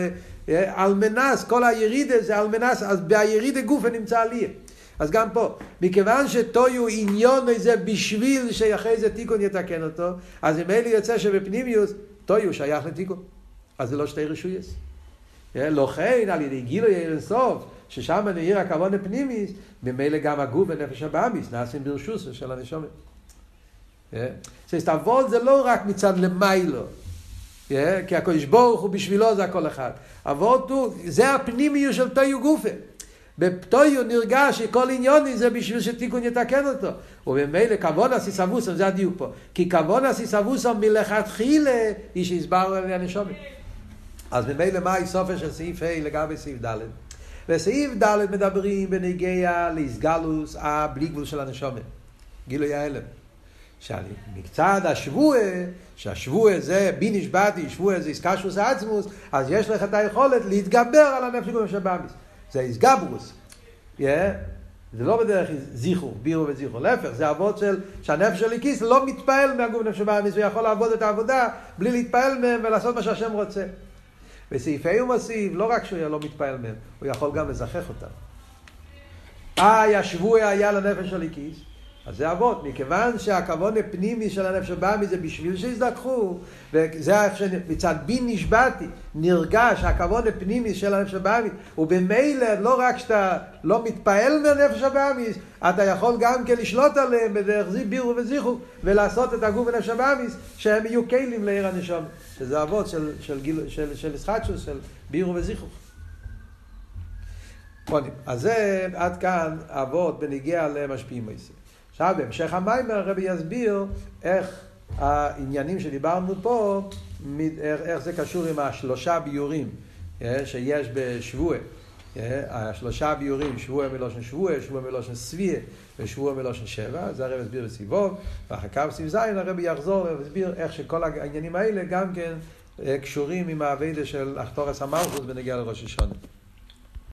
אלמנס, כל הירידה זה אלמנס, אז בירידה גופה נמצא עלייה. אז גם פה, מכיוון שטויו עניון זה בשביל שאחרי זה תיקון יתקן אותו, אז אם אלי יוצא שבפנימיוס, טויו שייך לתיקון. אז זה לא שתי רשויס. לכן על ידי גילו יאיר אינסוף, ששם נעיר הכבוד הפנימיס, ממילא גם הגוף ונפש הבאמיס נעשים ברשוס של הנשומת. אבות זה לא רק מצד למיילו, כי הקדוש ברוך הוא בשבילו זה הכל אחד. אבות הוא, זה הפנימיות של תויו גופה. בפטויו נרגש שכל עניוני זה בשביל שתיקון יתקן אותו. וממילא כבון הסיסבוסם, זה הדיוק פה. כי כבון הסיסבוסם מלכתחילה היא שהסברנו על הנשומת. אז ממילא מה הסופר של סעיף ה' לגבי סעיף ד'. בסעיף ד' מדברים בנגיע לאיסגלוס הבלי גבול של הנשומת. גילוי ההלם. מצד השבועה, שהשבועה זה בי נשבעתי, שבועה זה איסקשוס עצמוס, אז יש לך את היכולת להתגבר על הנפש של באמיס. זה איסגברוס. Yeah. זה לא בדרך זיכרו, בירו וזיכרו, להפך, זה אבות של, שהנפש של כיס לא מתפעל מהגוף נפש הבאמיס, הוא יכול לעבוד את העבודה בלי להתפעל מהם ולעשות מה שהשם רוצה. בסעיפי הוא מוסיף, לא רק שהוא לא מתפעל מהם, הוא יכול גם לזכח אותם. אה, ישבו היה לנפש של כיס, אז זה אבות, מכיוון שהכבוד הפנימי של הנפש הבא מזה בשביל שיזדככו, וזה איך שמצד בין נשבעתי, נרגש הכבוד הפנימי של הנפש הבאמיס, ובמילא לא רק שאתה לא מתפעל מהנפש הבאמיס, אתה יכול גם כן לשלוט עליהם בדרך זי בירו וזיכו, ולעשות את הגוף ונפש הבאמיס, שהם יהיו כלים לעיר הנשום, שזה אבות של, של, של, של, של ישחטשוס, של בירו וזיכו. אז זה עד כאן אבות בניגיע למשפיעים מייסר. עכשיו בהמשך המים הרבי יסביר איך העניינים שדיברנו פה, איך זה קשור עם השלושה ביורים אה, שיש בשבוע. אה, השלושה ביורים, שבוע מלושן שבוע, שבוע מלושן סביה ושבוע מלושן שבע, זה הרב יסביר בסיבוב, ואחר כך בסביב זין הרבי יחזור ויסביר איך שכל העניינים האלה גם כן אה, קשורים עם האביידה של אחתורס המלכוס בנגיע לראש השונה.